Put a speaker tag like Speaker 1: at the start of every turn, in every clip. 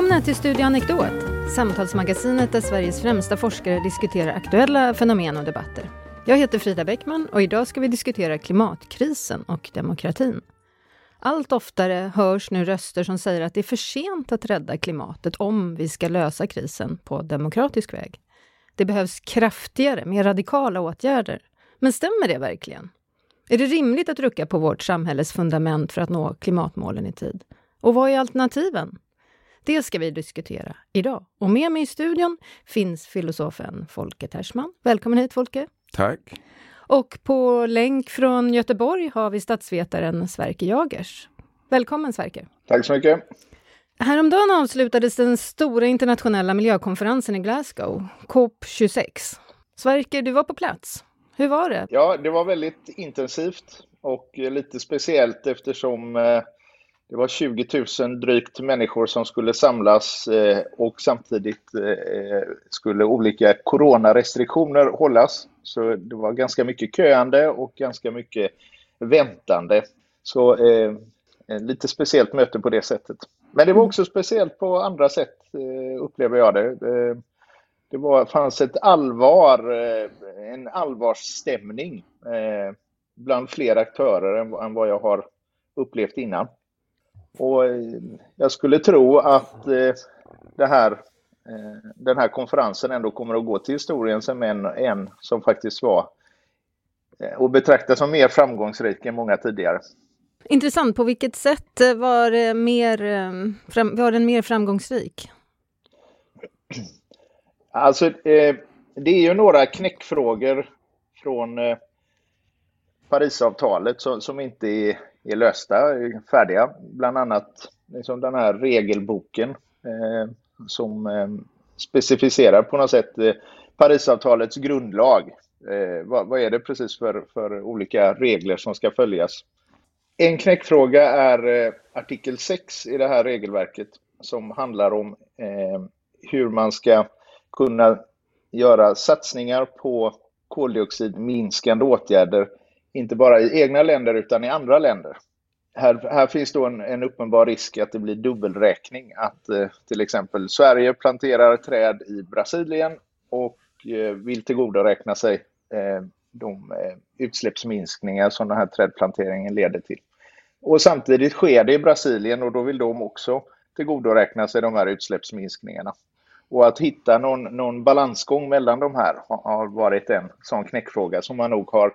Speaker 1: Välkomna till Studio Anekdot, samtalsmagasinet där Sveriges främsta forskare diskuterar aktuella fenomen och debatter. Jag heter Frida Bäckman och idag ska vi diskutera klimatkrisen och demokratin. Allt oftare hörs nu röster som säger att det är för sent att rädda klimatet om vi ska lösa krisen på demokratisk väg. Det behövs kraftigare, mer radikala åtgärder. Men stämmer det verkligen? Är det rimligt att rucka på vårt samhälles fundament för att nå klimatmålen i tid? Och vad är alternativen? Det ska vi diskutera idag. Och med mig i studion finns filosofen Folke Tersman. Välkommen hit Folke!
Speaker 2: Tack!
Speaker 1: Och på länk från Göteborg har vi statsvetaren Sverker Jagers. Välkommen Sverker!
Speaker 3: Tack så mycket!
Speaker 1: Häromdagen avslutades den stora internationella miljökonferensen i Glasgow, COP26. Sverker, du var på plats. Hur var det?
Speaker 3: Ja, det var väldigt intensivt och lite speciellt eftersom eh, det var 20 000 drygt människor som skulle samlas eh, och samtidigt eh, skulle olika coronarestriktioner hållas. Så det var ganska mycket köande och ganska mycket väntande. Så eh, lite speciellt möte på det sättet. Men det var också speciellt på andra sätt, eh, upplever jag det. Det var, fanns ett allvar, en allvarsstämning bland fler aktörer än vad jag har upplevt innan. Och eh, jag skulle tro att eh, det här, eh, den här konferensen ändå kommer att gå till historien som en, en som faktiskt var och betraktas som mer framgångsrik än många tidigare.
Speaker 1: Intressant. På vilket sätt var, mer, var den mer framgångsrik?
Speaker 3: Alltså, det är ju några knäckfrågor från Parisavtalet som inte är är lösta, är färdiga. Bland annat liksom den här regelboken eh, som eh, specificerar på något sätt eh, Parisavtalets grundlag. Eh, vad, vad, är det precis för, för olika regler som ska följas? En knäckfråga är eh, artikel 6 i det här regelverket som handlar om eh, hur man ska kunna göra satsningar på koldioxidminskande åtgärder inte bara i egna länder utan i andra länder. Här, här finns då en, en, uppenbar risk att det blir dubbelräkning. Att eh, till exempel Sverige planterar träd i Brasilien och eh, vill tillgodoräkna sig eh, de eh, utsläppsminskningar som den här trädplanteringen leder till. Och samtidigt sker det i Brasilien och då vill de också tillgodoräkna sig de här utsläppsminskningarna. Och att hitta någon, någon balansgång mellan de här har varit en sån knäckfråga som man nog har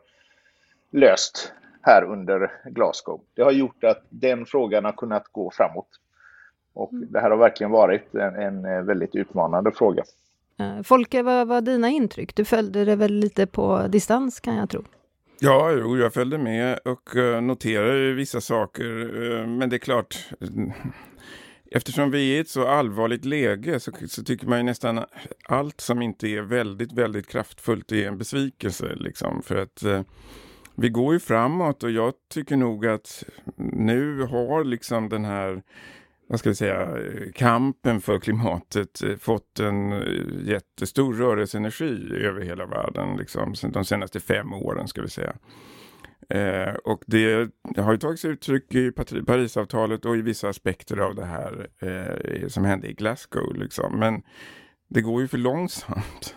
Speaker 3: löst här under Glasgow. Det har gjort att den frågan har kunnat gå framåt. Och mm. det här har verkligen varit en, en eh, väldigt utmanande fråga.
Speaker 1: Eh, Folke, vad var dina intryck? Du följde det väl lite på distans kan jag tro?
Speaker 2: Ja, jo, jag följde med och uh, noterade vissa saker. Uh, men det är klart, eftersom vi är i ett så allvarligt läge så, så, tycker man ju nästan allt som inte är väldigt, väldigt kraftfullt är en besvikelse. Liksom, för att vi går ju framåt och jag tycker nog att nu har liksom den här vad ska vi säga, kampen för klimatet eh, fått en eh, jättestor rörelseenergi över hela världen, liksom, de senaste fem åren ska vi säga. Eh, och det, det, har ju tagits uttryck i Parisavtalet och i vissa aspekter av det här eh, som hände i Glasgow. Liksom. Men det går ju för långsamt.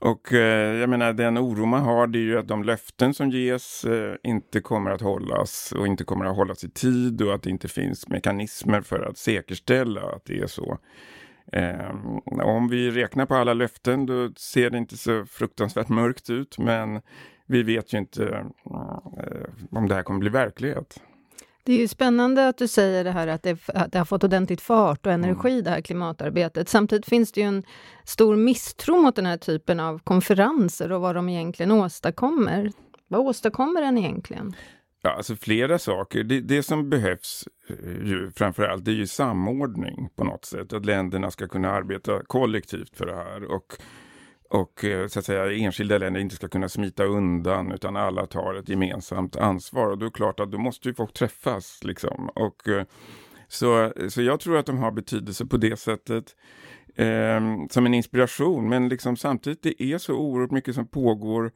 Speaker 2: Och eh, jag menar den oro man har det är ju att de löften som ges eh, inte kommer att hållas och inte kommer att hållas i tid och att det inte finns mekanismer för att säkerställa att det är så. Eh, om vi räknar på alla löften då ser det inte så fruktansvärt mörkt ut men vi vet ju inte eh, om det här kommer bli verklighet.
Speaker 1: Det är ju spännande att du säger det här att det, att det har fått ordentligt fart och energi, mm. det här klimatarbetet. Samtidigt finns det ju en stor misstro mot den här typen av konferenser och vad de egentligen åstadkommer. Vad åstadkommer den egentligen?
Speaker 2: Ja, alltså flera saker. Det, det som behövs eh, ju, framförallt det är ju samordning på något sätt. Att länderna ska kunna arbeta kollektivt för det här. Och och eh, så att säga enskilda länder inte ska kunna smita undan utan alla tar ett gemensamt ansvar. Och då är det klart att då måste ju folk träffas liksom. Och, eh, så, så jag tror att de har betydelse på det sättet eh, som en inspiration. Men liksom samtidigt det är så oerhört mycket som pågår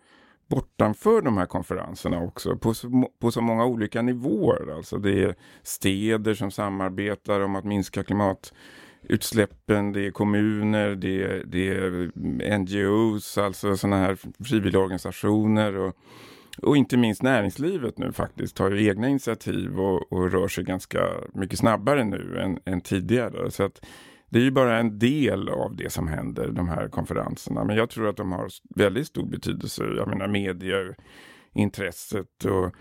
Speaker 2: bortanför de här konferenserna också på så, på så många olika nivåer. Alltså det är städer som samarbetar om att minska klimat Utsläppen, det är kommuner, det är, det är NGOs, alltså sådana här frivilligorganisationer och, och inte minst näringslivet nu faktiskt tar ju egna initiativ och, och rör sig ganska mycket snabbare nu än, än tidigare. Så att det är ju bara en del av det som händer, de här konferenserna. Men jag tror att de har väldigt stor betydelse. Jag menar medieintresset och,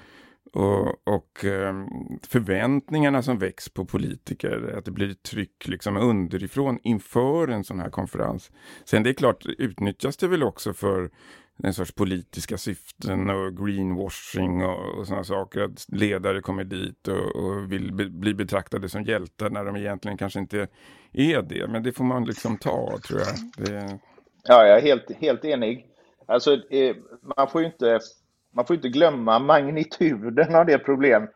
Speaker 2: och, och ehm, förväntningarna som väcks på politiker. Att det blir ett tryck liksom underifrån inför en sån här konferens. Sen det är klart, utnyttjas det väl också för en sorts politiska syften och greenwashing och, och sådana saker. Att ledare kommer dit och, och vill be, bli betraktade som hjältar när de egentligen kanske inte är det. Men det får man liksom ta, tror jag. Det...
Speaker 3: Ja, jag är helt, helt enig. Alltså, eh, man får ju inte, man får inte glömma magnituden av det problem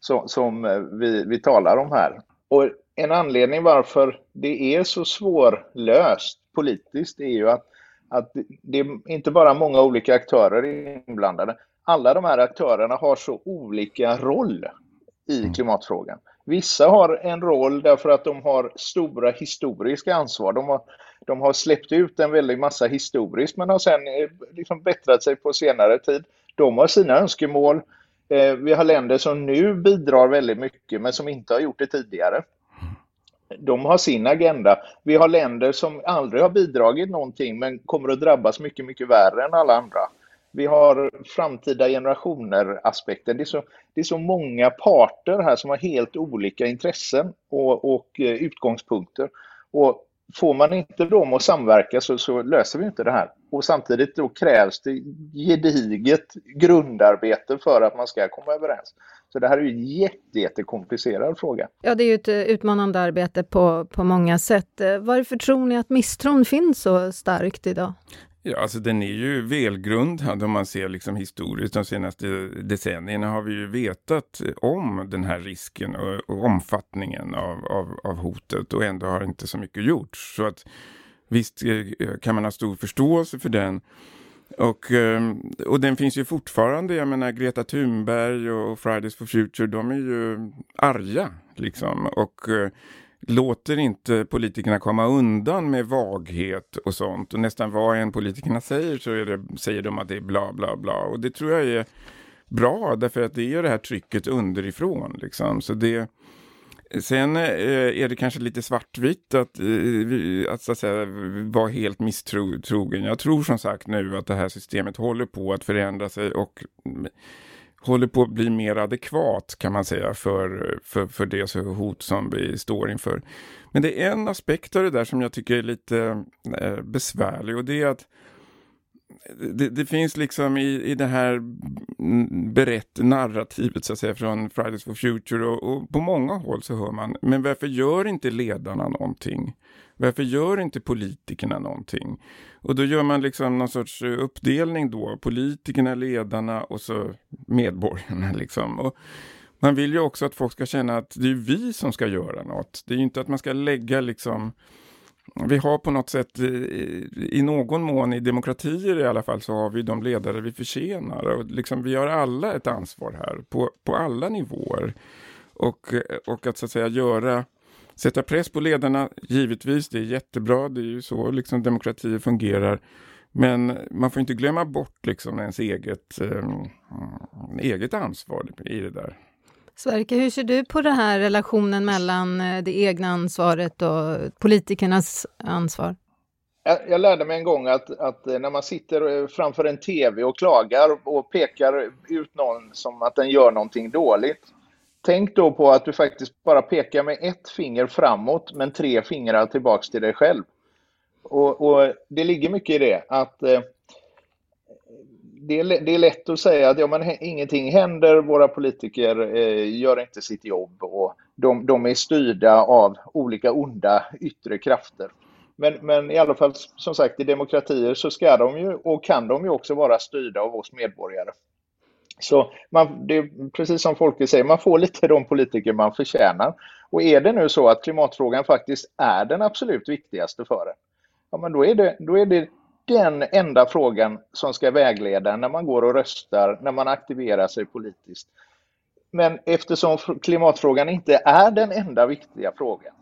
Speaker 3: som, som eh, vi, vi talar om här. Och en anledning varför det är så svårlöst politiskt är ju att att det är inte bara många olika aktörer inblandade. Alla de här aktörerna har så olika roll i mm. klimatfrågan. Vissa har en roll därför att de har stora historiska ansvar. De har, de har släppt ut en väldig massa historiskt men har sen eh, liksom bättrat sig på senare tid. De har sina önskemål. Eh, vi har länder som nu bidrar väldigt mycket men som inte har gjort det tidigare de har sin agenda. Vi har länder som aldrig har bidragit någonting men kommer att drabbas mycket, mycket värre än alla andra. Vi har framtida generationer-aspekten. Det, är så, det är så många parter här som har helt olika intressen och, och eh, utgångspunkter. Och får man inte dem att samverka så, så, löser vi inte det här. Och samtidigt då krävs det gediget grundarbete för att man ska komma överens. Så det här är ju en jätte, jättekomplicerad fråga.
Speaker 1: Ja, det är ju ett eh, utmanande arbete på, på många sätt. Eh, varför tror ni att misstron finns så starkt idag?
Speaker 2: Ja, alltså den är ju välgrundad om man ser liksom historiskt. De senaste decennierna har vi ju vetat om den här risken och, och omfattningen av, av, av, hotet och ändå har inte så mycket gjorts. Så att visst eh, kan man ha stor förståelse för den. Och, ehm, och den finns ju fortfarande, jag menar Greta Thunberg och Fridays for Future, de är ju arga liksom. Och eh, låter inte politikerna komma undan med vaghet och sånt. Och nästan vad en politikerna säger så det, säger de att det är bla bla bla. Och det tror jag är bra därför att det är det här trycket underifrån. Liksom. Så det, sen eh, är det kanske lite svartvitt att, eh, att, så att säga, vara helt misstrogen. Jag tror som sagt nu att det här systemet håller på att förändra sig och håller på att bli mer adekvat kan man säga för, för, för det hot som vi står inför. Men det är en aspekt av det där som jag tycker är lite eh, besvärlig och det är att det, det, finns liksom i, i det här berätt narrativet så att säga från Fridays for Future och, och, på många håll så hör man, men varför gör inte ledarna någonting? Varför gör inte politikerna någonting? Och då gör man liksom någon sorts uppdelning då, politikerna, ledarna och så medborgarna liksom. Och man vill ju också att folk ska känna att det är vi som ska göra något. Det är ju inte att man ska lägga liksom vi har på något sätt eh, i någon mån i demokratier i alla fall så har vi de ledare vi förtjänar och liksom vi har alla ett ansvar här på, på alla nivåer. Och, och att så att säga göra Sätta press på ledarna, givetvis, det är jättebra, det är ju så liksom demokratier fungerar. Men man får inte glömma bort liksom ens eget, eh, eget ansvar i det där.
Speaker 1: Sverker, hur ser du på den här relationen mellan eh, det egna ansvaret och politikernas ansvar?
Speaker 3: Jag lärde mig en gång att, att, när man sitter framför en tv och klagar och pekar ut någon som att den gör någonting dåligt. Tänk då på att du faktiskt bara pekar med ett finger framåt men tre fingrar tillbaks till dig själv. Och, och det ligger mycket i det att eh, det, är, det är lätt att säga att ja, men ingenting händer, våra politiker eh, gör inte sitt jobb och de, de, är styrda av olika onda yttre krafter. Men, men i alla fall, som sagt, i demokratier så ska de ju och kan de ju också vara styrda av oss medborgare. Så man, det är precis som Folke säger, man får lite de politiker man förtjänar. Och är det nu så att klimatfrågan faktiskt är den absolut viktigaste för en, ja men då är det, då är det den enda frågan som ska vägleda när man går och röstar, när man aktiverar sig politiskt. Men eftersom klimatfrågan inte är den enda viktiga frågan.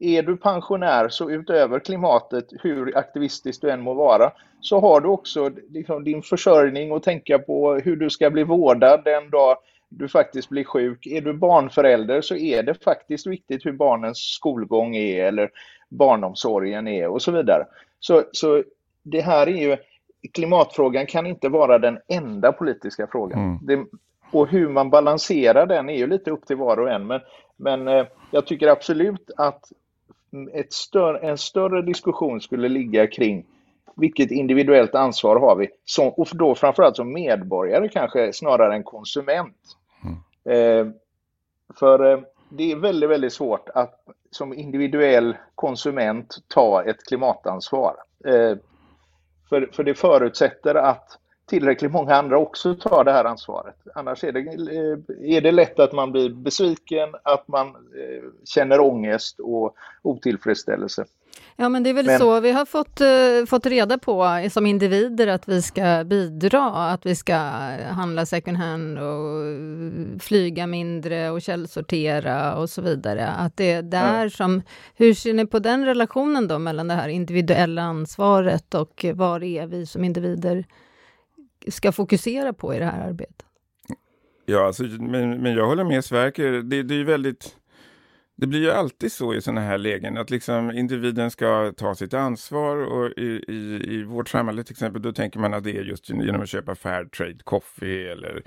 Speaker 3: Är du pensionär så utöver klimatet, hur aktivistisk du än må vara, så har du också liksom din försörjning att tänka på hur du ska bli vårdad den dag du faktiskt blir sjuk. Är du barnförälder så är det faktiskt viktigt hur barnens skolgång är eller barnomsorgen är och så vidare. Så, så det här är ju, klimatfrågan kan inte vara den enda politiska frågan. Mm. Det, och hur man balanserar den är ju lite upp till var och en. Men, men eh, jag tycker absolut att ett större, en större diskussion skulle ligga kring vilket individuellt ansvar har vi? Som, och då framförallt som medborgare kanske snarare än konsument. Mm. Eh, för eh, det är väldigt, väldigt svårt att som individuell konsument ta ett klimatansvar. Eh, för, för det förutsätter att tillräckligt många andra också tar det här ansvaret. Annars är det, eh, är det lätt att man blir besviken, att man eh, känner ångest och otillfredsställelse.
Speaker 1: Ja, men det är väl men... så vi har fått, uh, fått reda på som individer att vi ska bidra, att vi ska handla second hand och flyga mindre och källsortera och så vidare. Att det är där ja. som... Hur ser ni på den relationen då mellan det här individuella ansvaret och vad är vi som individer ska fokusera på i det här arbetet?
Speaker 2: Ja, alltså, men, men jag håller med Sverker. Det, det är väldigt det blir ju alltid så i sådana här lägen att liksom individen ska ta sitt ansvar och i, i, i vårt samhälle till exempel då tänker man att det är just genom att köpa fair trade coffee eller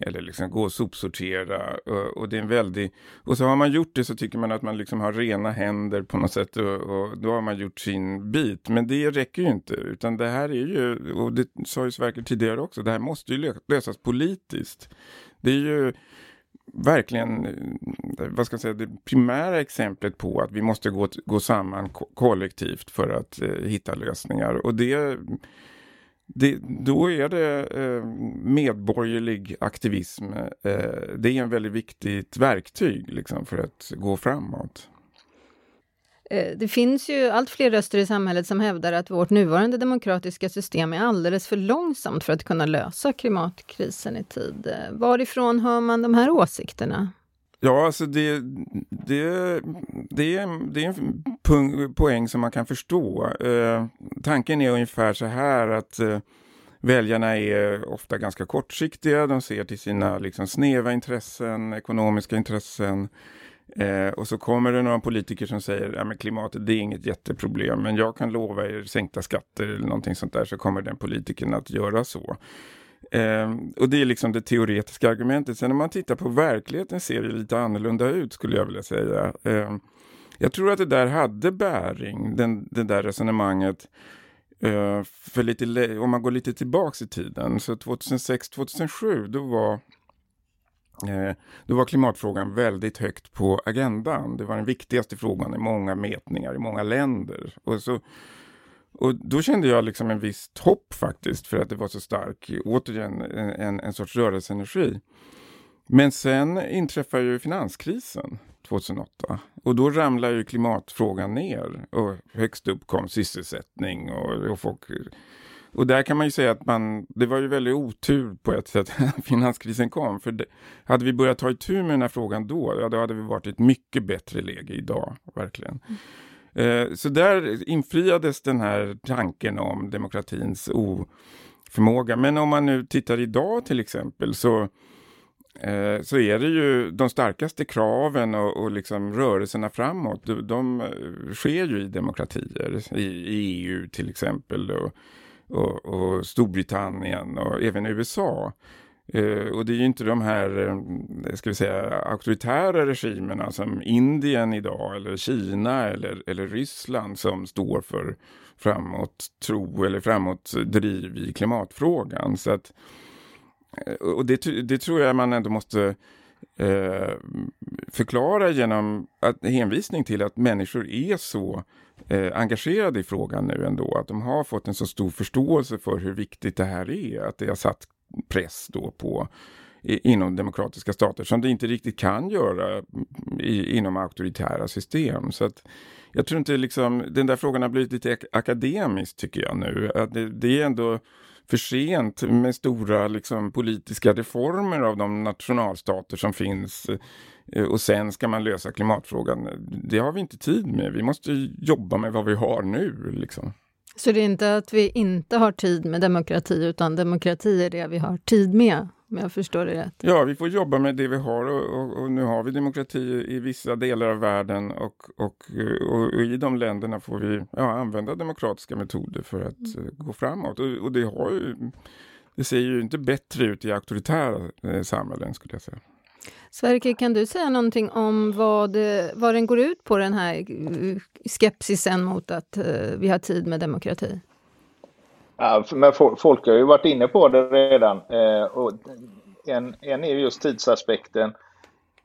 Speaker 2: eller liksom gå och sopsortera. Och, och, det är en väldig... Och så har man gjort det så tycker man att man liksom har rena händer på något sätt och, och, då har man gjort sin bit. Men det räcker ju inte utan det här är ju, och det sa ju Sverker tidigare också, det här måste ju lösas politiskt. Det är ju verkligen, vad ska jag säga, det primära exemplet på att vi måste gå, gå samman kollektivt för att eh, hitta lösningar. Och det, det, då är det eh, medborgerlig aktivism. Eh, det är en väldigt viktigt verktyg liksom, för att gå framåt.
Speaker 1: Eh, det finns ju allt fler röster i samhället som hävdar att vårt nuvarande demokratiska system är alldeles för långsamt för att kunna lösa klimatkrisen i tid. Eh, varifrån hör man de här åsikterna?
Speaker 2: Ja, alltså det, det, det, är, det är en poäng som man kan förstå. Eh, tanken är ungefär så här att eh, väljarna är ofta ganska kortsiktiga. De ser till sina liksom, snäva intressen, ekonomiska intressen. Eh, och så kommer det några politiker som säger att ja, klimatet det är inget jätteproblem men jag kan lova er sänkta skatter eller någonting sånt där så kommer den politikern att göra så. Eh, och det är liksom det teoretiska argumentet. Sen när man tittar på verkligheten ser det lite annorlunda ut skulle jag vilja säga. Eh, jag tror att det där hade bäring, den, det där resonemanget. Eh, för lite, om man går lite tillbaks i tiden, så 2006-2007 då var eh, då var klimatfrågan väldigt högt på agendan. Det var den viktigaste frågan i många mätningar i många länder. Och, så, och då kände jag liksom en viss hopp faktiskt för att det var så stark, återigen en, en sorts rörelseenergi. Men sen inträffar ju finanskrisen 2008 och då ramlar ju klimatfrågan ner och högst upp kom sysselsättning och, och folk och där kan man ju säga att man, det var ju väldigt otur på ett sätt att finanskrisen kom. För det, hade vi börjat ta itu med den här frågan då, ja, då hade vi varit i ett mycket bättre läge idag, verkligen. Mm. Eh, så där infriades den här tanken om demokratins oförmåga. Men om man nu tittar idag till exempel så eh, så är det ju de starkaste kraven och, och liksom rörelserna framåt, de, de eh, sker ju i demokratier, i, i EU till exempel. Och, och, och Storbritannien och även USA. Eh, och det är ju inte de här eh, ska vi säga, auktoritära regimerna som Indien idag eller Kina eller, eller Ryssland som står för framåt tro eller framåt driv i klimatfrågan. Så att, eh, och det, det tror jag man ändå måste förklara genom att, hänvisning till att människor är så eh, engagerade i frågan nu ändå. Att de har fått en så stor förståelse för hur viktigt det här är. Att det har satt press då på inom demokratiska stater som det inte riktigt kan göra i, inom auktoritära system. Så att jag tror inte liksom, den där frågan har blivit lite akademisk tycker jag nu. Att det, det är ändå för sent med stora liksom, politiska reformer av de nationalstater som finns eh, och sen ska man lösa klimatfrågan. Det har vi inte tid med. Vi måste jobba med vad vi har nu. Liksom.
Speaker 1: Så det är inte att vi inte har tid med demokrati, utan demokrati är det vi har tid med? Om jag förstår det rätt.
Speaker 2: Ja, vi får jobba med det vi har och, och, och nu har vi demokrati i vissa delar av världen och, och, i de länderna får vi ja, använda demokratiska metoder för att mm. gå framåt. Och, det, har ju, det ser ju inte bättre ut i auktoritära eh, samhällen skulle jag säga.
Speaker 1: Sverker, kan du säga någonting om vad, vad den går ut på, den här skepsisen mot att eh, vi har tid med demokrati?
Speaker 3: Ja, men folk har ju varit inne på det redan. Eh, och en, en är just tidsaspekten.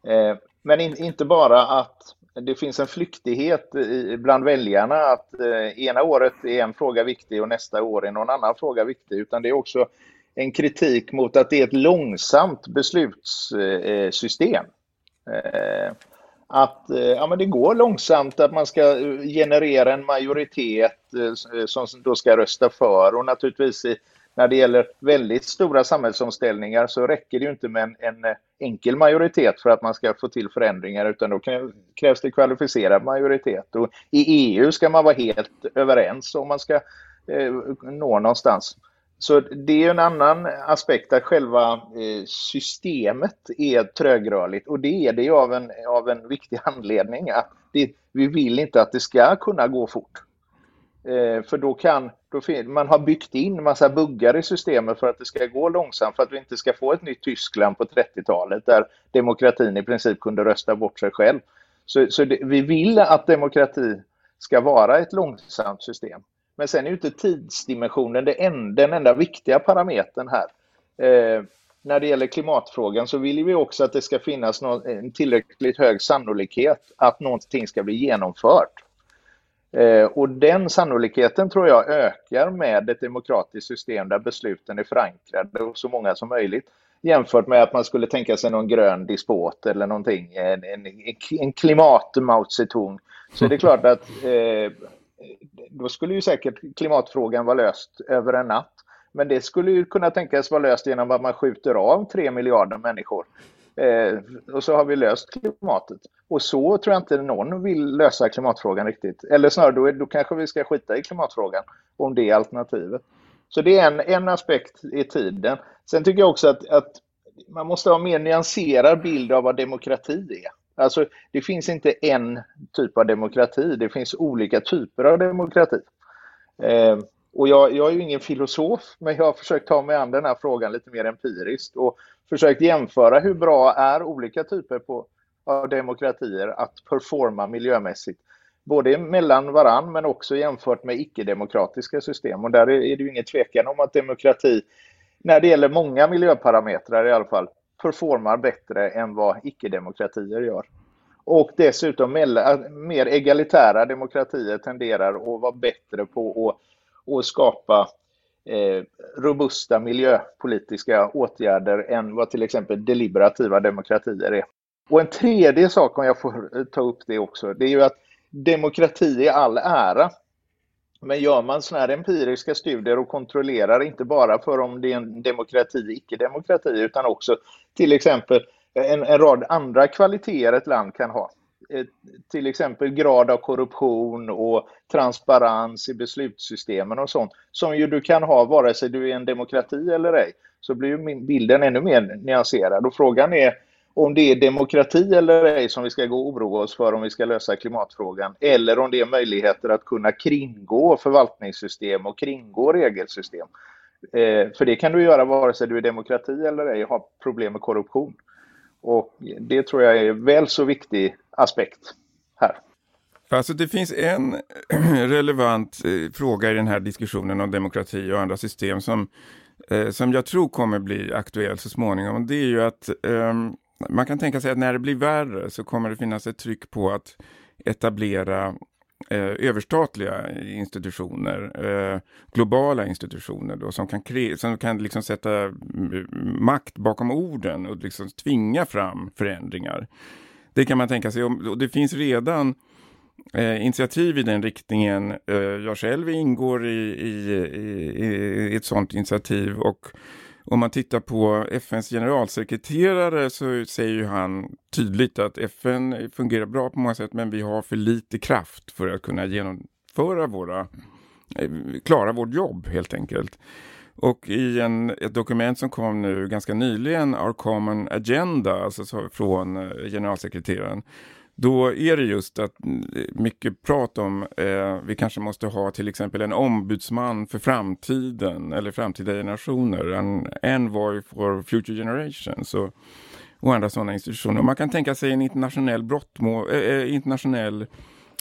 Speaker 3: Eh, men in, inte bara att det finns en flyktighet i, bland väljarna att eh, ena året är en fråga viktig och nästa år är någon annan fråga viktig, utan det är också en kritik mot att det är ett långsamt beslutssystem. Eh, att eh, ja, men det går långsamt, att man ska eh, generera en majoritet som då ska rösta för och naturligtvis när det gäller väldigt stora samhällsomställningar så räcker det ju inte med en, en enkel majoritet för att man ska få till förändringar utan då krävs det kvalificerad majoritet. Och I EU ska man vara helt överens om man ska eh, nå någonstans. Så det är en annan aspekt att själva eh, systemet är trögrörligt och det är det av en, av en viktig anledning. Att det, vi vill inte att det ska kunna gå fort. Eh, för då kan, då, man har byggt in massa buggar i systemet för att det ska gå långsamt, för att vi inte ska få ett nytt Tyskland på 30-talet där demokratin i princip kunde rösta bort sig själv. Så, så det, vi vill att demokrati ska vara ett långsamt system. Men sen är ju inte tidsdimensionen det en, den enda viktiga parametern här. Eh, när det gäller klimatfrågan så vill vi också att det ska finnas någon, en tillräckligt hög sannolikhet att någonting ska bli genomfört. Eh, och den sannolikheten tror jag ökar med ett demokratiskt system där besluten är förankrade hos så många som möjligt jämfört med att man skulle tänka sig någon grön dispot eller någonting, en, en, en klimat Mao Zedong. Så det är klart att eh, då skulle ju säkert klimatfrågan vara löst över en natt. Men det skulle ju kunna tänkas vara löst genom att man skjuter av tre miljarder människor. Eh, och så har vi löst klimatet. Och så tror jag inte någon vill lösa klimatfrågan riktigt. Eller snarare, då, då kanske vi ska skita i klimatfrågan om det är alternativet. Så det är en, en aspekt i tiden. Sen tycker jag också att, att man måste ha en mer nyanserad bild av vad demokrati är. Alltså, det finns inte en typ av demokrati, det finns olika typer av demokrati. Eh, och jag, jag, är ju ingen filosof, men jag har försökt ta mig an den här frågan lite mer empiriskt och försökt jämföra hur bra är olika typer på, av demokratier att performa miljömässigt. Både mellan varann men också jämfört med icke-demokratiska system. Och där är det ju ingen tvekan om att demokrati, när det gäller många miljöparametrar i alla fall, performar bättre än vad icke-demokratier gör. Och dessutom mer egalitära demokratier tenderar att vara bättre på att, att skapa eh, robusta miljöpolitiska åtgärder än vad till exempel deliberativa demokratier är. Och en tredje sak, om jag får ta upp det också, det är ju att demokrati i all ära. Men gör man sådana här empiriska studier och kontrollerar inte bara för om det är en demokrati, icke-demokrati, utan också till exempel en, en rad andra kvaliteter ett land kan ha. Eh, till exempel grad av korruption och transparens i beslutssystemen och sånt, som ju du kan ha vare sig du är en demokrati eller ej, så blir ju bilden ännu mer nyanserad. Och frågan är om det är demokrati eller ej som vi ska gå och oroa oss för om vi ska lösa klimatfrågan, eller om det är möjligheter att kunna kringgå förvaltningssystem och kringgå regelsystem. Eh, för det kan du göra vare sig du är demokrati eller ej och har problem med korruption. Och det tror jag är väl så viktig aspekt här.
Speaker 2: Alltså det finns en relevant eh, fråga i den här diskussionen om demokrati och andra system som, eh, som jag tror kommer bli aktuell så småningom. Det är ju att um, man kan tänka sig att när det blir värre så kommer det finnas ett tryck på att etablera eh, överstatliga institutioner, eh, globala institutioner då, som kan, som kan liksom sätta mm, makt bakom orden och liksom tvinga fram förändringar. Det kan man tänka sig, och det finns redan eh, initiativ i den riktningen. Eh, jag själv ingår i, i, i, i ett sådant initiativ och om man tittar på FNs generalsekreterare så säger ju han tydligt att FN fungerar bra på många sätt men vi har för lite kraft för att kunna genomföra våra, eh, klara vårt jobb helt enkelt. Och i en, ett dokument som kom nu ganska nyligen, Our Common Agenda, alltså från eh, generalsekreteraren, då är det just att eh, mycket prat om eh, vi kanske måste ha till exempel en ombudsman för framtiden eller framtida generationer, en envoy for future generations och, och andra sådana institutioner. Man kan tänka sig en internationell brottmål, eh, eh internationell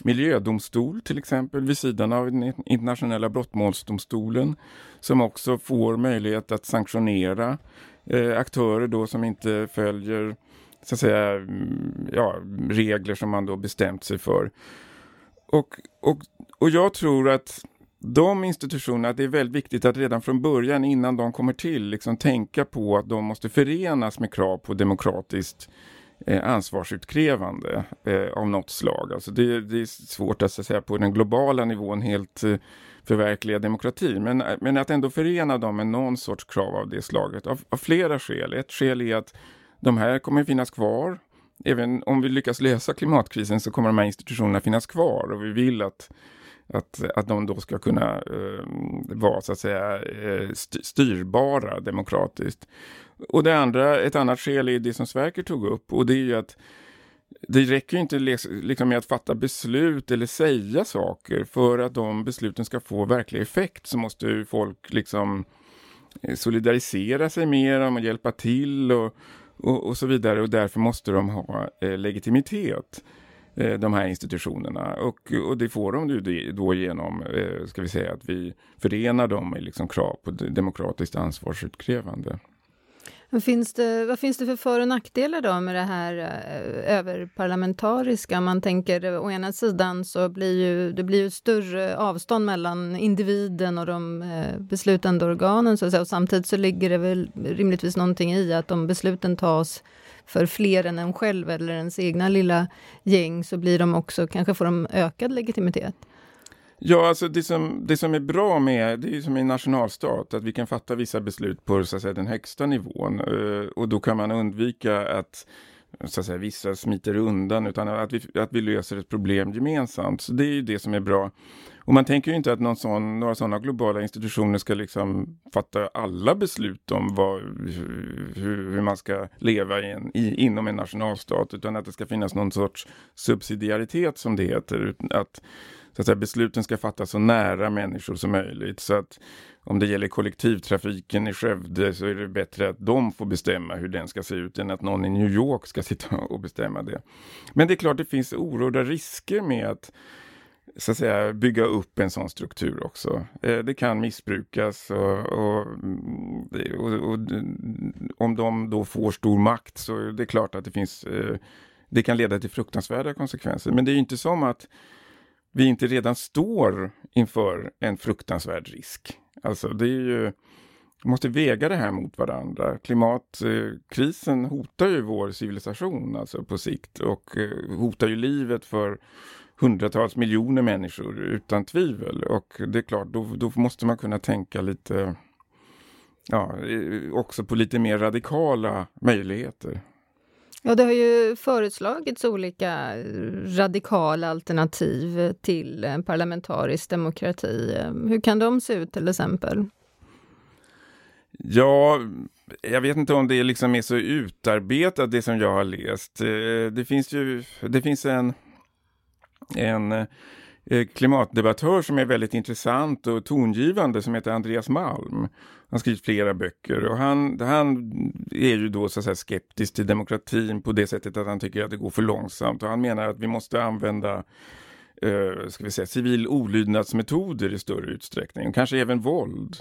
Speaker 2: miljödomstol till exempel vid sidan av den internationella brottmålsdomstolen som också får möjlighet att sanktionera eh, aktörer då som inte följer så att säga, ja, regler som man då bestämt sig för. Och, och, och jag tror att de institutionerna, att det är väldigt viktigt att redan från början innan de kommer till liksom tänka på att de måste förenas med krav på demokratiskt eh, ansvarsutkrävande eh, av något slag. Alltså det, det är svårt att, så att säga, på den globala nivån helt eh, förverkliga demokrati. Men, men att ändå förena dem med någon sorts krav av det slaget av, av flera skäl. Ett skäl är att de här kommer finnas kvar. Även om vi lyckas lösa klimatkrisen så kommer de här institutionerna finnas kvar och vi vill att, att, att de då ska kunna eh, vara så att säga eh, styrbara demokratiskt. Och det andra, ett annat skäl är det som Sverker tog upp och det är ju att det räcker inte liksom med att fatta beslut eller säga saker. För att de besluten ska få verklig effekt så måste folk liksom eh, solidarisera sig med dem och hjälpa till och, och, och så vidare och därför måste de ha eh, legitimitet eh, de här institutionerna och, och det får de ju då genom, eh, ska vi säga att vi förenar dem med liksom krav på demokratiskt ansvarsutkrävande.
Speaker 1: Finns det, vad finns det för för och nackdelar då med det här eh, överparlamentariska? Man tänker å ena sidan så blir ju, det blir ju större avstånd mellan individen och de eh, beslutande organen så att säga. och samtidigt så ligger det väl rimligtvis någonting i att om besluten tas för fler än en själv eller ens egna lilla gäng så blir de också, kanske får de ökad legitimitet.
Speaker 2: Ja, alltså det som, det som är bra med, det är som i en nationalstat, att vi kan fatta vissa beslut på så att säga, den högsta nivån eh, och då kan man undvika att så att säga, vissa smiter undan utan att vi, att vi löser ett problem gemensamt. Så det är ju det som är bra. Och man tänker ju inte att någon sån, några sådana globala institutioner ska liksom fatta alla beslut om vad, hur, hur man ska leva i en, i, inom en nationalstat utan att det ska finnas någon sorts subsidiaritet som det heter. Att så att säga, besluten ska fattas så nära människor som möjligt. Så att om det gäller kollektivtrafiken i Skövde så är det bättre att de får bestämma hur den ska se ut än att någon i New York ska sitta och bestämma det. Men det är klart det finns oerhörda risker med att så att säga bygga upp en sån struktur också. Eh, det kan missbrukas och, och, och, och, om de då får stor makt så är det klart att det finns eh, det kan leda till fruktansvärda konsekvenser. Men det är inte som att vi inte redan står inför en fruktansvärd risk. Alltså det är ju, vi måste väga det här mot varandra. Klimatkrisen eh, hotar ju vår civilisation alltså på sikt och eh, hotar ju livet för hundratals miljoner människor utan tvivel. Och det är klart, då, då måste man kunna tänka lite, ja, eh, också på lite mer radikala möjligheter.
Speaker 1: Ja, det har ju föreslagits olika radikala alternativ till en parlamentarisk demokrati. Hur kan de se ut till exempel?
Speaker 2: Ja, jag vet inte om det liksom är så utarbetat det som jag har läst. Eh, det finns ju, det finns en, en eh, klimatdebattör som är väldigt intressant och tongivande som heter Andreas Malm. Han skriver skrivit flera böcker och han, han är ju då så att säga skeptisk till demokratin på det sättet att han tycker att det går för långsamt och han menar att vi måste använda eh, ska vi säga, civil olydnadsmetoder i större utsträckning och kanske även våld.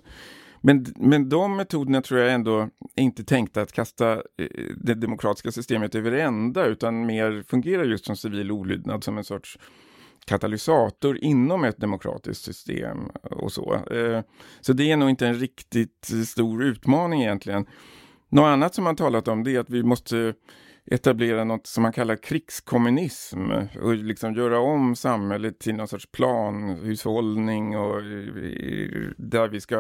Speaker 2: Men, men de metoderna tror jag ändå är inte tänkta att kasta eh, det demokratiska systemet över ända utan mer fungerar just som civil olydnad som en sorts katalysator inom ett demokratiskt system och så. Eh, så det är nog inte en riktigt stor utmaning egentligen. Något annat som man talat om det är att vi måste etablera något som man kallar krigskommunism och liksom göra om samhället till någon sorts planhushållning och eh, där vi ska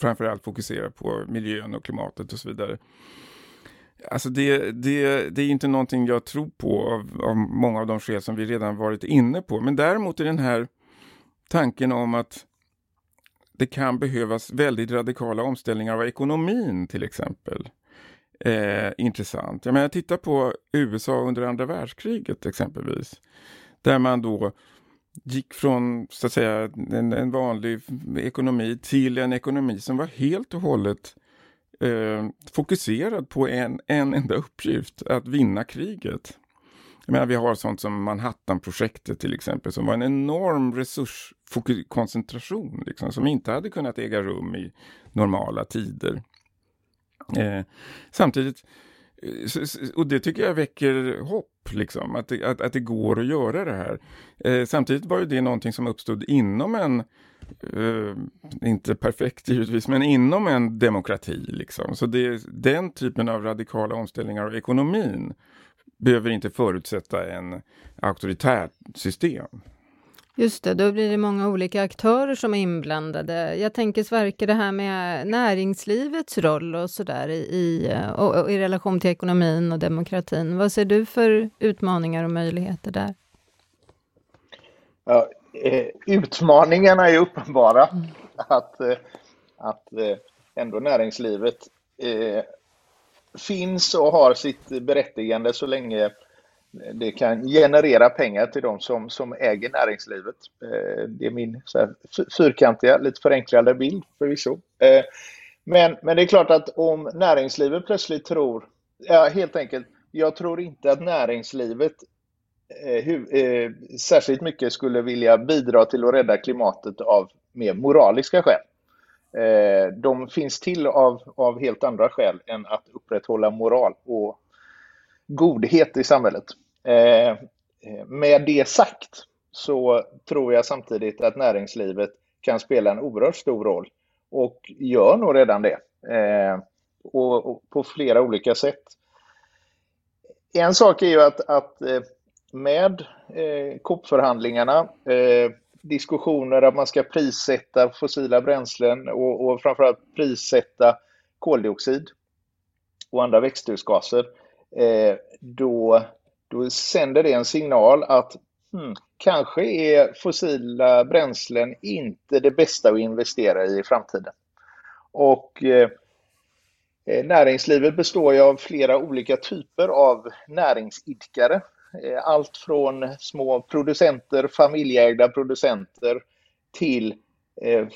Speaker 2: framförallt fokusera på miljön och klimatet och så vidare. Alltså det, det, det är inte någonting jag tror på av, av många av de skäl som vi redan varit inne på. Men däremot är den här tanken om att det kan behövas väldigt radikala omställningar av ekonomin till exempel. Eh, intressant. Jag menar, titta på USA under andra världskriget exempelvis. Där man då gick från så att säga en, en vanlig ekonomi till en ekonomi som var helt och hållet eh, fokuserad på en, en enda uppgift, att vinna kriget. Jag menar, vi har sånt som Manhattanprojektet till exempel, som var en enorm resurskoncentration, liksom, som inte hade kunnat äga rum i normala tider. Eh, samtidigt, Eh, och det tycker jag väcker hopp, liksom, att, det, att, att det går att göra det här. Eh, samtidigt var ju det någonting som uppstod inom en eh, inte perfekt givetvis, men inom en demokrati. Liksom. Så det, den typen av radikala omställningar av ekonomin behöver inte förutsätta en auktoritärt system.
Speaker 1: Just det, då blir det många olika aktörer som är inblandade. Jag tänker Sverker, det här med näringslivets roll och sådär i, i, och, och i relation till ekonomin och demokratin. Vad ser du för utmaningar och möjligheter där?
Speaker 3: Ja, eh, utmaningarna är uppenbara. Mm. Att, eh, att eh, ändå näringslivet eh, finns och har sitt berättigande så länge det kan generera pengar till de som, som äger näringslivet. Eh, det är min så här, fyrkantiga, lite förenklade bild förvisso. Eh, men, men det är klart att om näringslivet plötsligt tror, ja, helt enkelt, jag tror inte att näringslivet Eh, hur, eh, särskilt mycket skulle vilja bidra till att rädda klimatet av mer moraliska skäl. Eh, de finns till av, av helt andra skäl än att upprätthålla moral och godhet i samhället. Eh, eh, med det sagt så tror jag samtidigt att näringslivet kan spela en oerhört stor roll och gör nog redan det. Eh, och, och, på flera olika sätt. En sak är ju att, att eh, med eh, COP-förhandlingarna, eh, diskussioner att man ska prissätta fossila bränslen och, och framförallt prissätta koldioxid och andra växthusgaser, eh, Eh, då, då sänder det en signal att hmm, kanske är fossila bränslen inte det bästa att investera i i framtiden. Och eh, eh Näringslivet består ju av flera olika typer av näringsidkare eh, allt från små producenter, familjeägda producenter till eh,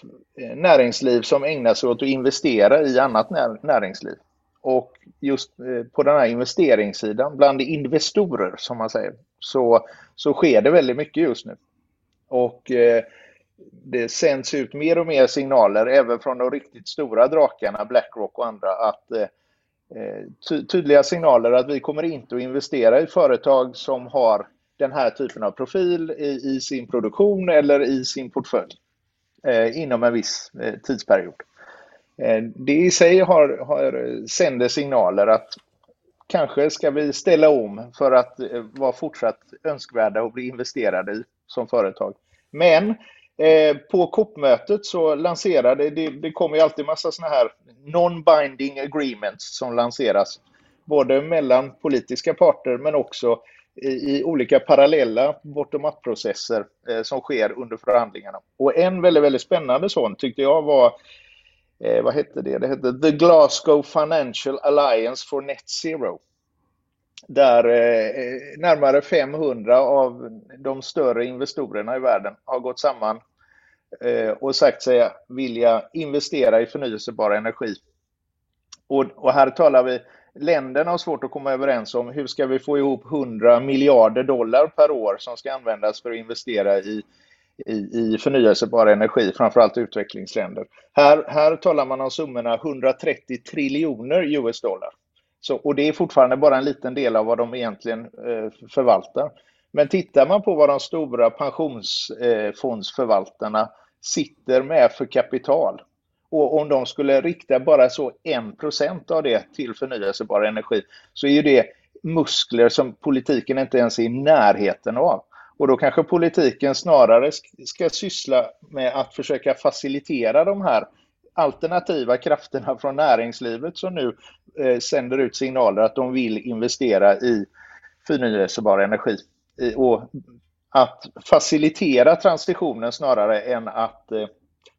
Speaker 3: näringsliv som ägnar sig åt att investera i annat näringsliv. Och just eh, på den här investeringssidan, bland investorer som man säger, så, så sker det väldigt mycket just nu. Och eh, det sänds ut mer och mer signaler, även från de riktigt stora drakarna, Blackrock och andra, att Eh, eh tydliga signaler att vi kommer inte att investera i företag som har den här typen av profil i, i sin produktion eller i sin portfölj eh, inom en viss eh, tidsperiod. Eh, det i sig har, har sänder signaler att kanske ska vi ställa om för att eh, vara fortsatt önskvärda och bli investerade i som företag. Men Eh, på COP-mötet så lanserade, det, det kommer ju alltid massa sådana här non-binding agreements som lanseras. Både mellan politiska parter men också i, i olika parallella bottom-up-processer eh, som sker under förhandlingarna. Och en väldigt, väldigt spännande sån tyckte jag var eh, vad hette det? Det hette The Glasgow Financial Alliance for Net Zero där eh, närmare 500 av de större investorerna i världen har gått samman eh, och sagt sig vilja investera i förnyelsebar energi. Och, och, här talar vi, länderna har svårt att komma överens om hur ska vi få ihop 100 miljarder dollar per år som ska användas för att investera i, i, i förnyelsebar energi, framförallt utvecklingsländer. Här, här talar man om summorna 130 triljoner US-dollar. Så, och det är fortfarande bara en liten del av vad de egentligen eh, förvaltar. Men tittar man på vad de stora pensionsfondsförvaltarna eh, sitter med för kapital och om de skulle rikta bara så 1 av det till förnyelsebar energi så är ju det muskler som politiken inte ens är i närheten av. Och då kanske politiken snarare ska syssla med att försöka facilitera de här alternativa krafterna från näringslivet som nu eh, sänder ut signaler att de vill investera i förnyelsebar energi. Och att facilitera transitionen snarare än att eh,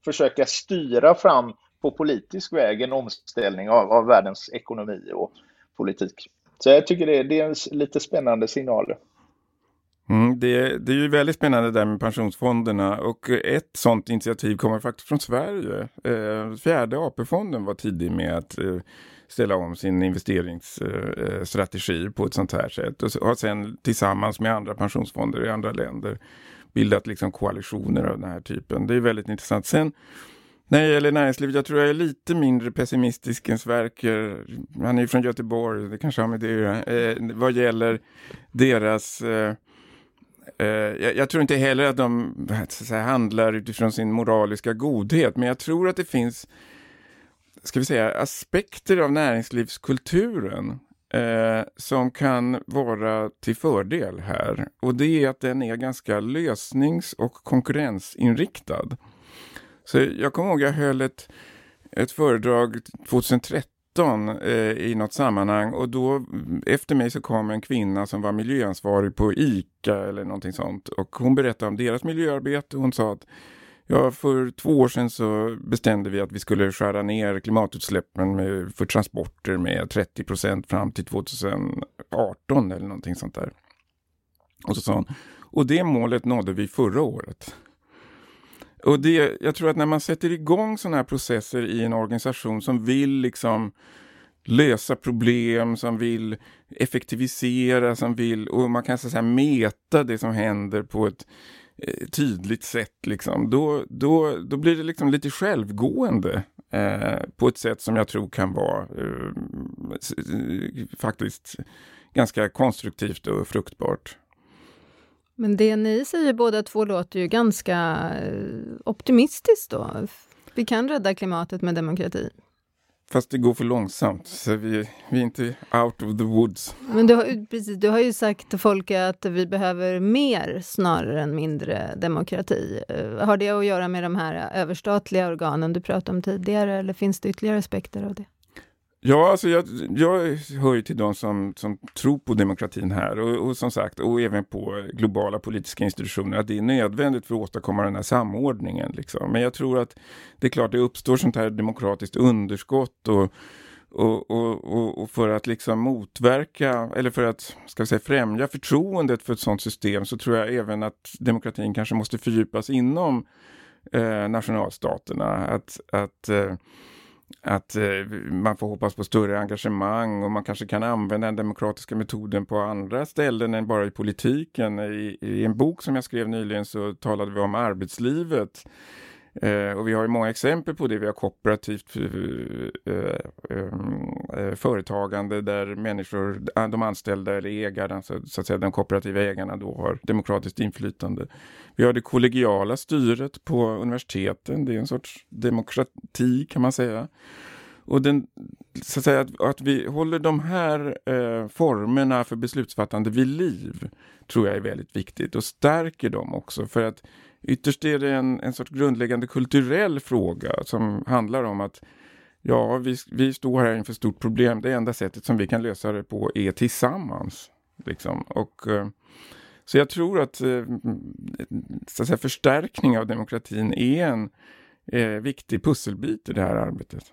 Speaker 3: försöka styra fram på politisk väg en omställning av, av världens ekonomi och politik. Så jag tycker det, det är en lite spännande signal.
Speaker 2: Mm, det, det, är ju väldigt spännande det där med pensionsfonderna och ett sådant initiativ kommer faktiskt från Sverige. Eh, fjärde AP-fonden var tidig med att eh, ställa om sin investeringsstrategi eh, på ett sånt här sätt och har sen tillsammans med andra pensionsfonder i andra länder bildat liksom koalitioner av den här typen. Det är väldigt intressant. Sen när det gäller näringslivet, jag tror jag är lite mindre pessimistisk än Sverker. Han är ju från Göteborg, det kanske har med det att göra. Eh, vad gäller deras... Eh, Eh, jag, jag, tror inte heller att de att säga, handlar utifrån sin moraliska godhet, men jag tror att det finns ska vi säga, aspekter av näringslivskulturen eh, som kan vara till fördel här. Och det är att den är ganska lösnings och konkurrensinriktad. Så jag kommer ihåg jag höll ett, ett föredrag 2013 eh, i något sammanhang och då efter mig så kom en kvinna som var miljöansvarig på ICA eller någonting sånt och hon berättade om deras miljöarbete och hon sa att Ja, för två år sedan så bestämde vi att vi skulle skära ner klimatutsläppen med, för transporter med 30 procent fram till 2018 eller någonting sånt där. Och så sa hon, och det målet nådde vi förra året. Och det, jag tror att när man sätter igång sådana här processer i en organisation som vill liksom lösa problem, som vill effektivisera, som vill, och man kan så att säga meta det som händer på ett eh, tydligt sätt, liksom, då, då, då blir det liksom lite självgående eh, på ett sätt som jag tror kan vara eh, faktiskt ganska konstruktivt och fruktbart.
Speaker 1: Men det ni säger båda två låter ju ganska eh, optimistiskt då. Vi kan rädda klimatet med demokrati.
Speaker 2: Fast det går för långsamt, så vi, vi är inte out of the woods.
Speaker 1: Men du har, precis, du har ju sagt till folk att vi behöver mer snarare än mindre demokrati. Eh, har det att göra med de här överstatliga organen du pratade om tidigare, eller finns det ytterligare aspekter av det?
Speaker 2: Ja, alltså jag, jag hör ju till de som, som tror på demokratin här och, och, som sagt, och även på globala politiska institutioner, att det är nödvändigt för att åstadkomma den här samordningen. Liksom. Men jag tror att det är klart det uppstår sånt här demokratiskt underskott och, och, och, och, för att liksom motverka, eller för att ska säga, främja förtroendet för ett sånt system så tror jag även att demokratin kanske måste fördjupas inom eh, nationalstaterna. Att, att eh, att eh, man får hoppas på större engagemang och man kanske kan använda den demokratiska metoden på andra ställen än bara i politiken. I, i en bok som jag skrev nyligen så talade vi om arbetslivet. Eh, och vi har ju många exempel på det. Vi har kooperativt eh, eh, eh, eh företagande där människor, eh, de anställda eller ägarna, så, så, att säga de kooperativa ägarna då har demokratiskt inflytande. Vi har det kollegiala styret på universiteten, det är en sorts demokrati kan man säga. Och den, så att, säga, att, att vi håller de här eh, formerna för beslutsfattande vid liv tror jag är väldigt viktigt och stärker dem också för att ytterst är det en, en sorts grundläggande kulturell fråga som handlar om att ja, vi, vi står här inför ett stort problem. Det enda sättet som vi kan lösa det på är tillsammans. Liksom. Och, eh, så jag tror att, eh, så att säga, förstärkning av demokratin är en eh, viktig pusselbit i det här arbetet.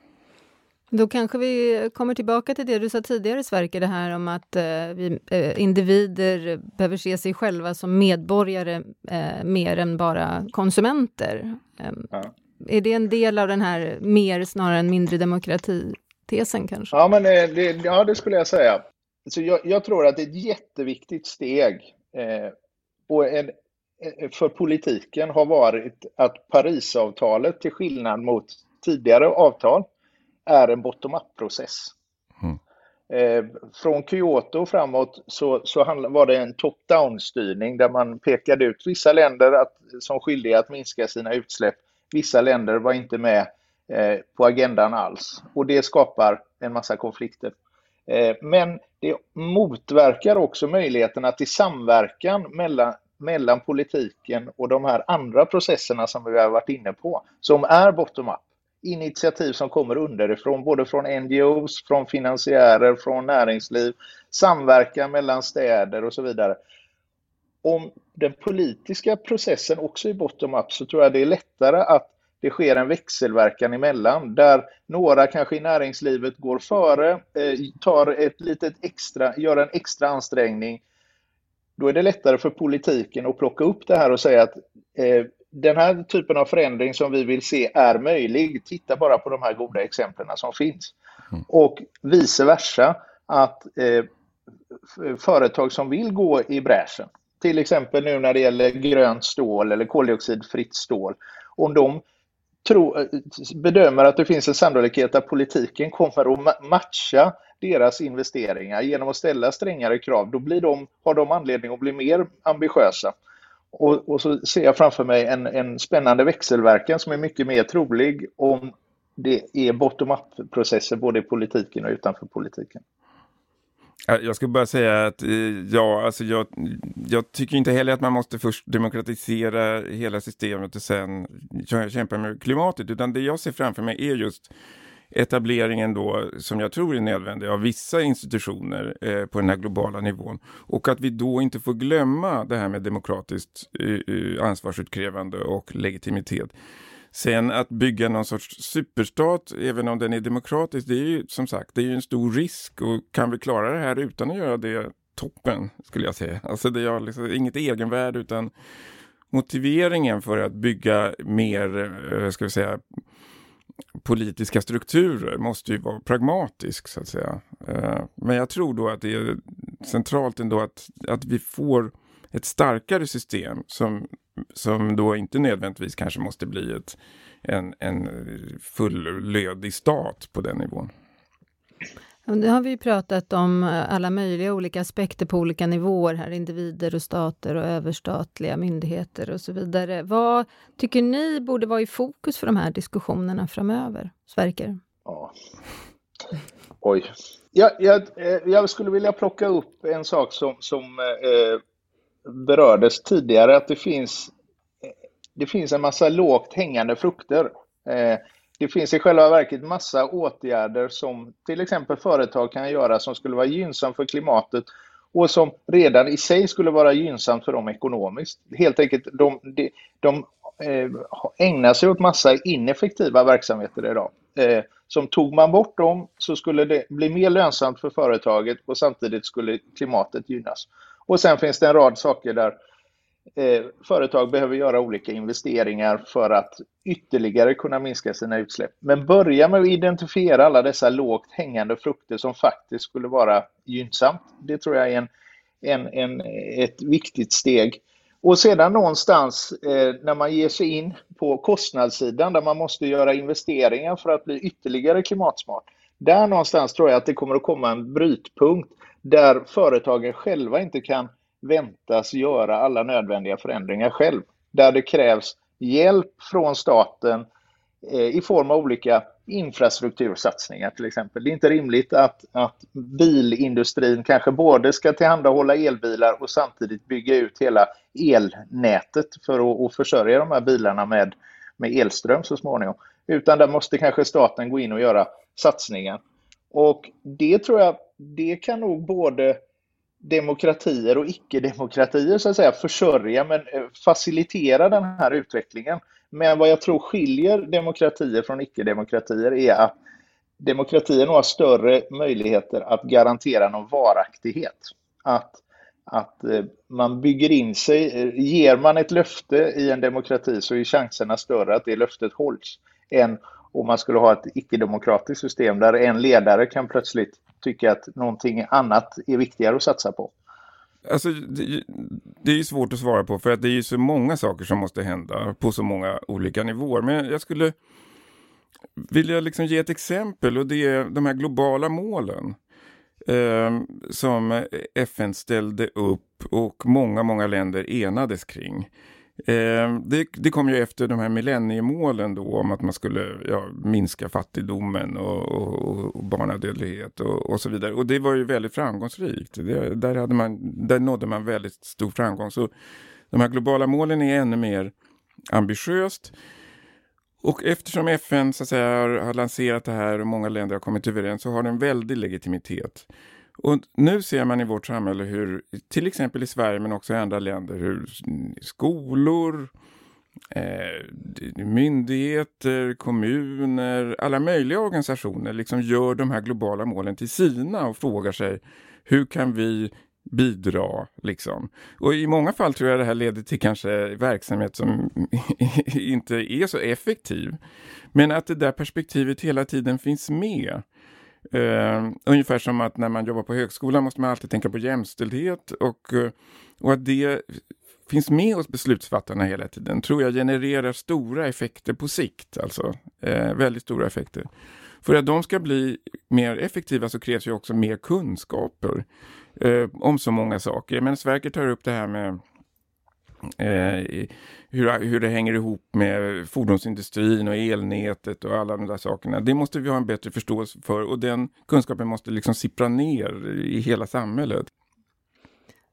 Speaker 1: Då kanske vi kommer tillbaka till det du sa tidigare, Sverker, det här om att eh, vi, eh, individer behöver se sig själva som medborgare eh, mer än bara konsumenter. Ehm, ja. Är det en del av den här mer snarare än mindre demokrati-tesen kanske?
Speaker 3: Ja, men eh, det, ja, det skulle jag säga. Så jag, jag tror att det är ett jätteviktigt steg eh, och en, eh, för politiken har varit att Parisavtalet, till skillnad mot tidigare avtal, är en bottom-up-process. Mm. Eh, från Kyoto framåt så, så var det en top-down-styrning där man pekade ut vissa länder att, som skyldiga att minska sina utsläpp. Vissa länder var inte med eh, på agendan alls och det skapar en massa konflikter. Eh, men det motverkar också möjligheterna till samverkan mellan, mellan politiken och de här andra processerna som vi har varit inne på, som är bottom-up initiativ som kommer underifrån, både från NGOs, från finansiärer, från näringsliv, samverkan mellan städer och så vidare. Om den politiska processen också är bottom-up så tror jag det är lättare att det sker en växelverkan emellan där några kanske i näringslivet går före, eh, tar ett litet extra, gör en extra ansträngning. Då är det lättare för politiken att plocka upp det här och säga att eh, den här typen av förändring som vi vill se är möjlig. Titta bara på de här goda exemplen som finns. Mm. Och vice versa, att eh, företag som vill gå i bräschen, till exempel nu när det gäller grönt stål eller koldioxidfritt stål, om de tro, bedömer att det finns en sannolikhet att politiken kommer att matcha deras investeringar genom att ställa strängare krav, då blir de, har de anledning att bli mer ambitiösa. Och, och, så ser jag framför mig en, en spännande växelverkan som är mycket mer trolig om det är bottom-up-processer både i politiken och utanför politiken.
Speaker 2: Jag skulle bara säga att eh, ja, alltså jag, jag tycker inte heller att man måste först demokratisera hela systemet och sen kämpa med klimatet, utan det jag ser framför mig är just etableringen då, som jag tror är nödvändig, av vissa institutioner eh, på den här globala nivån. Och att vi då inte får glömma det här med demokratiskt eh, eh ansvarsutkrävande och legitimitet. Sen att bygga någon sorts superstat, även om den är demokratisk, det är ju som sagt det är en stor risk. Och kan vi klara det här utan att göra det toppen, skulle jag säga. Alltså det är liksom inget egenvärde utan motiveringen för att bygga mer, eh, ska vi säga, politiska strukturer måste ju vara pragmatisk så att säga. Eh, men jag tror då att det är centralt ändå att, att vi får ett starkare system som, som då inte nödvändigtvis kanske måste bli ett, en, en fullödig stat på den nivån.
Speaker 1: Nu har vi pratat om eh, alla möjliga olika aspekter på olika nivåer här, individer och stater och överstatliga myndigheter och så vidare. Vad tycker ni borde vara i fokus för de här diskussionerna framöver? Sverker? Ja.
Speaker 3: Oj. Jag, jag, jag, skulle vilja plocka upp en sak som, som eh, eh berördes tidigare, att det finns, det finns en massa lågt hängande frukter. Eh, det finns i själva verket massa åtgärder som till exempel företag kan göra som skulle vara gynnsamt för klimatet och som redan i sig skulle vara gynnsamt för dem ekonomiskt. Helt enkelt, de, de, de eh, ägnar sig åt massa ineffektiva verksamheter idag. Eh, som tog man bort dem så skulle det bli mer lönsamt för företaget och samtidigt skulle klimatet gynnas. Och sen finns det en rad saker där eh, företag behöver göra olika investeringar för att ytterligare kunna minska sina utsläpp. Men börja med att identifiera alla dessa lågt hängande frukter som faktiskt skulle vara gynnsamt. Det tror jag är en, en, en ett viktigt steg. Och sedan någonstans eh, när man ger sig in på kostnadssidan där man måste göra investeringar för att bli ytterligare klimatsmart. Där någonstans tror jag att det kommer att komma en brytpunkt där företagen själva inte kan väntas göra alla nödvändiga förändringar själv. Där det krävs hjälp från staten eh, i form av olika infrastruktursatsningar till exempel. Det är inte rimligt att, att bilindustrin kanske både ska tillhandahålla elbilar och samtidigt bygga ut hela elnätet för att, att försörja de här bilarna med, med elström så småningom. Utan där måste kanske staten gå in och göra satsningar. Och det tror jag, det kan nog både demokratier och icke-demokratier så att säga försörja men eh, facilitera den här utvecklingen. Men vad jag tror skiljer demokratier från icke-demokratier är att demokratier har större möjligheter att garantera någon varaktighet. Att, att eh, man bygger in sig, eh, ger man ett löfte i en demokrati så är chanserna större att det löftet hålls än om man skulle ha ett icke-demokratiskt system där en ledare kan plötsligt Tycker att någonting annat är viktigare att satsa på?
Speaker 2: Alltså, det, det är ju svårt att svara på för att det är ju så många saker som måste hända på så många olika nivåer. Men jag skulle vilja liksom ge ett exempel och det är de här globala målen. eh, som FN ställde upp och många, många länder enades kring. Eh, det, det, kom ju efter de här millenniemålen då om att man skulle ja, minska fattigdomen och, och, och barnadödlighet och, och, så vidare. Och det var ju väldigt framgångsrikt. Det, där, hade man, där nådde man väldigt stor framgång. Så de här globala målen är ännu mer ambitiöst. Och eftersom FN så att säga, har, har lanserat det här och många länder har kommit överens så har det en väldig legitimitet. Och nu ser man i vårt samhälle hur, till exempel i Sverige men också i andra länder, hur skolor, eh, myndigheter, kommuner, alla möjliga organisationer liksom gör de här globala målen till sina och frågar sig hur kan vi bidra. Liksom. Och i många fall tror jag det här leder till kanske verksamhet som inte är så effektiv. Men att det där perspektivet hela tiden finns med. Uh, ungefär som att när man jobbar på högskolan måste man alltid tänka på jämställdhet och, uh, och att det finns med hos beslutsfattarna hela tiden tror jag genererar stora effekter på sikt. Alltså uh, väldigt stora effekter. För att de ska bli mer effektiva så krävs ju också mer kunskaper eh, om så många saker. Men Sverker tar upp det här med eh, hur, hur det hänger ihop med fordonsindustrin och elnätet och alla de där sakerna. Det måste vi ha en bättre förståelse för och den kunskapen måste liksom sippra ner i hela samhället.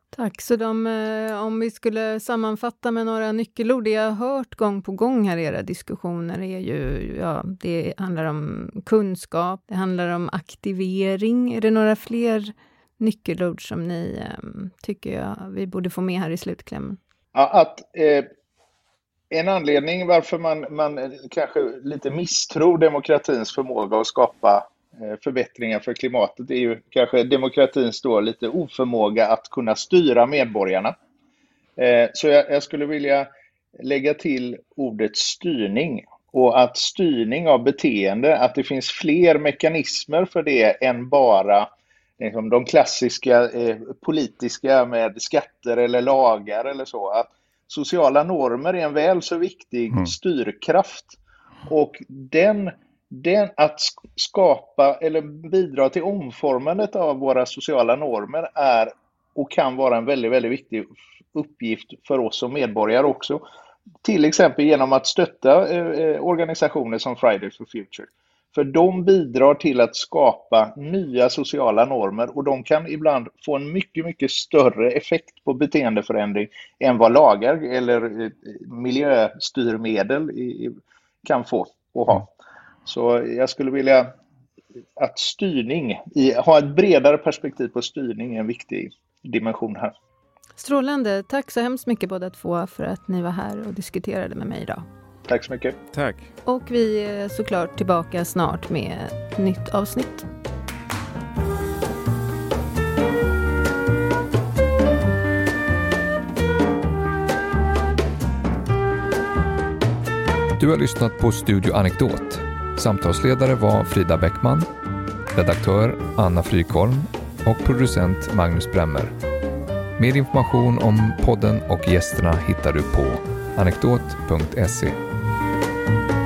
Speaker 1: Tack. Så de, eh, om vi skulle sammanfatta med några nyckelord, det jag har hört gång på gång här i era diskussioner är ju, ja, det handlar om kunskap, det handlar om aktivering. Är det några fler nyckelord som ni eh, tycker jag vi borde få med här i slutklämmen?
Speaker 3: Ja, att eh, en anledning varför man, man kanske lite misstror demokratins förmåga att skapa eh, förbättringar för klimatet är ju kanske demokratins då lite oförmåga att kunna styra medborgarna. Eh, så jag, jag skulle vilja lägga till ordet styrning och att styrning av beteende, att det finns fler mekanismer för det än bara liksom, de klassiska eh, politiska med skatter eller lagar eller så. Att sociala normer är en väl så viktig mm. styrkraft. Och den, den, att skapa eller bidra till omformandet av våra sociala normer är och kan vara en väldigt, väldigt viktig uppgift för oss som medborgare också. Till exempel genom att stötta eh, eh organisationer som Fridays for Future. För de bidrar till att skapa nya sociala normer och de kan ibland få en mycket, mycket större effekt på beteendeförändring än vad lagar eller eh, miljöstyrmedel kan få och ha. Så jag skulle vilja att styrning, ha ett bredare perspektiv på styrning är en viktig dimension här.
Speaker 1: Strålande. Tack så hemskt mycket båda två för att ni var här och diskuterade med mig idag.
Speaker 3: Tack så mycket.
Speaker 2: Tack.
Speaker 1: Och vi är såklart tillbaka snart med ett nytt avsnitt.
Speaker 4: Du har lyssnat på Studio Anekdot. Samtalsledare var Frida Bäckman, redaktör Anna Frykholm och producent Magnus Bremmer. Mer information om podden och gästerna hittar du på anekdot.se. Thank you.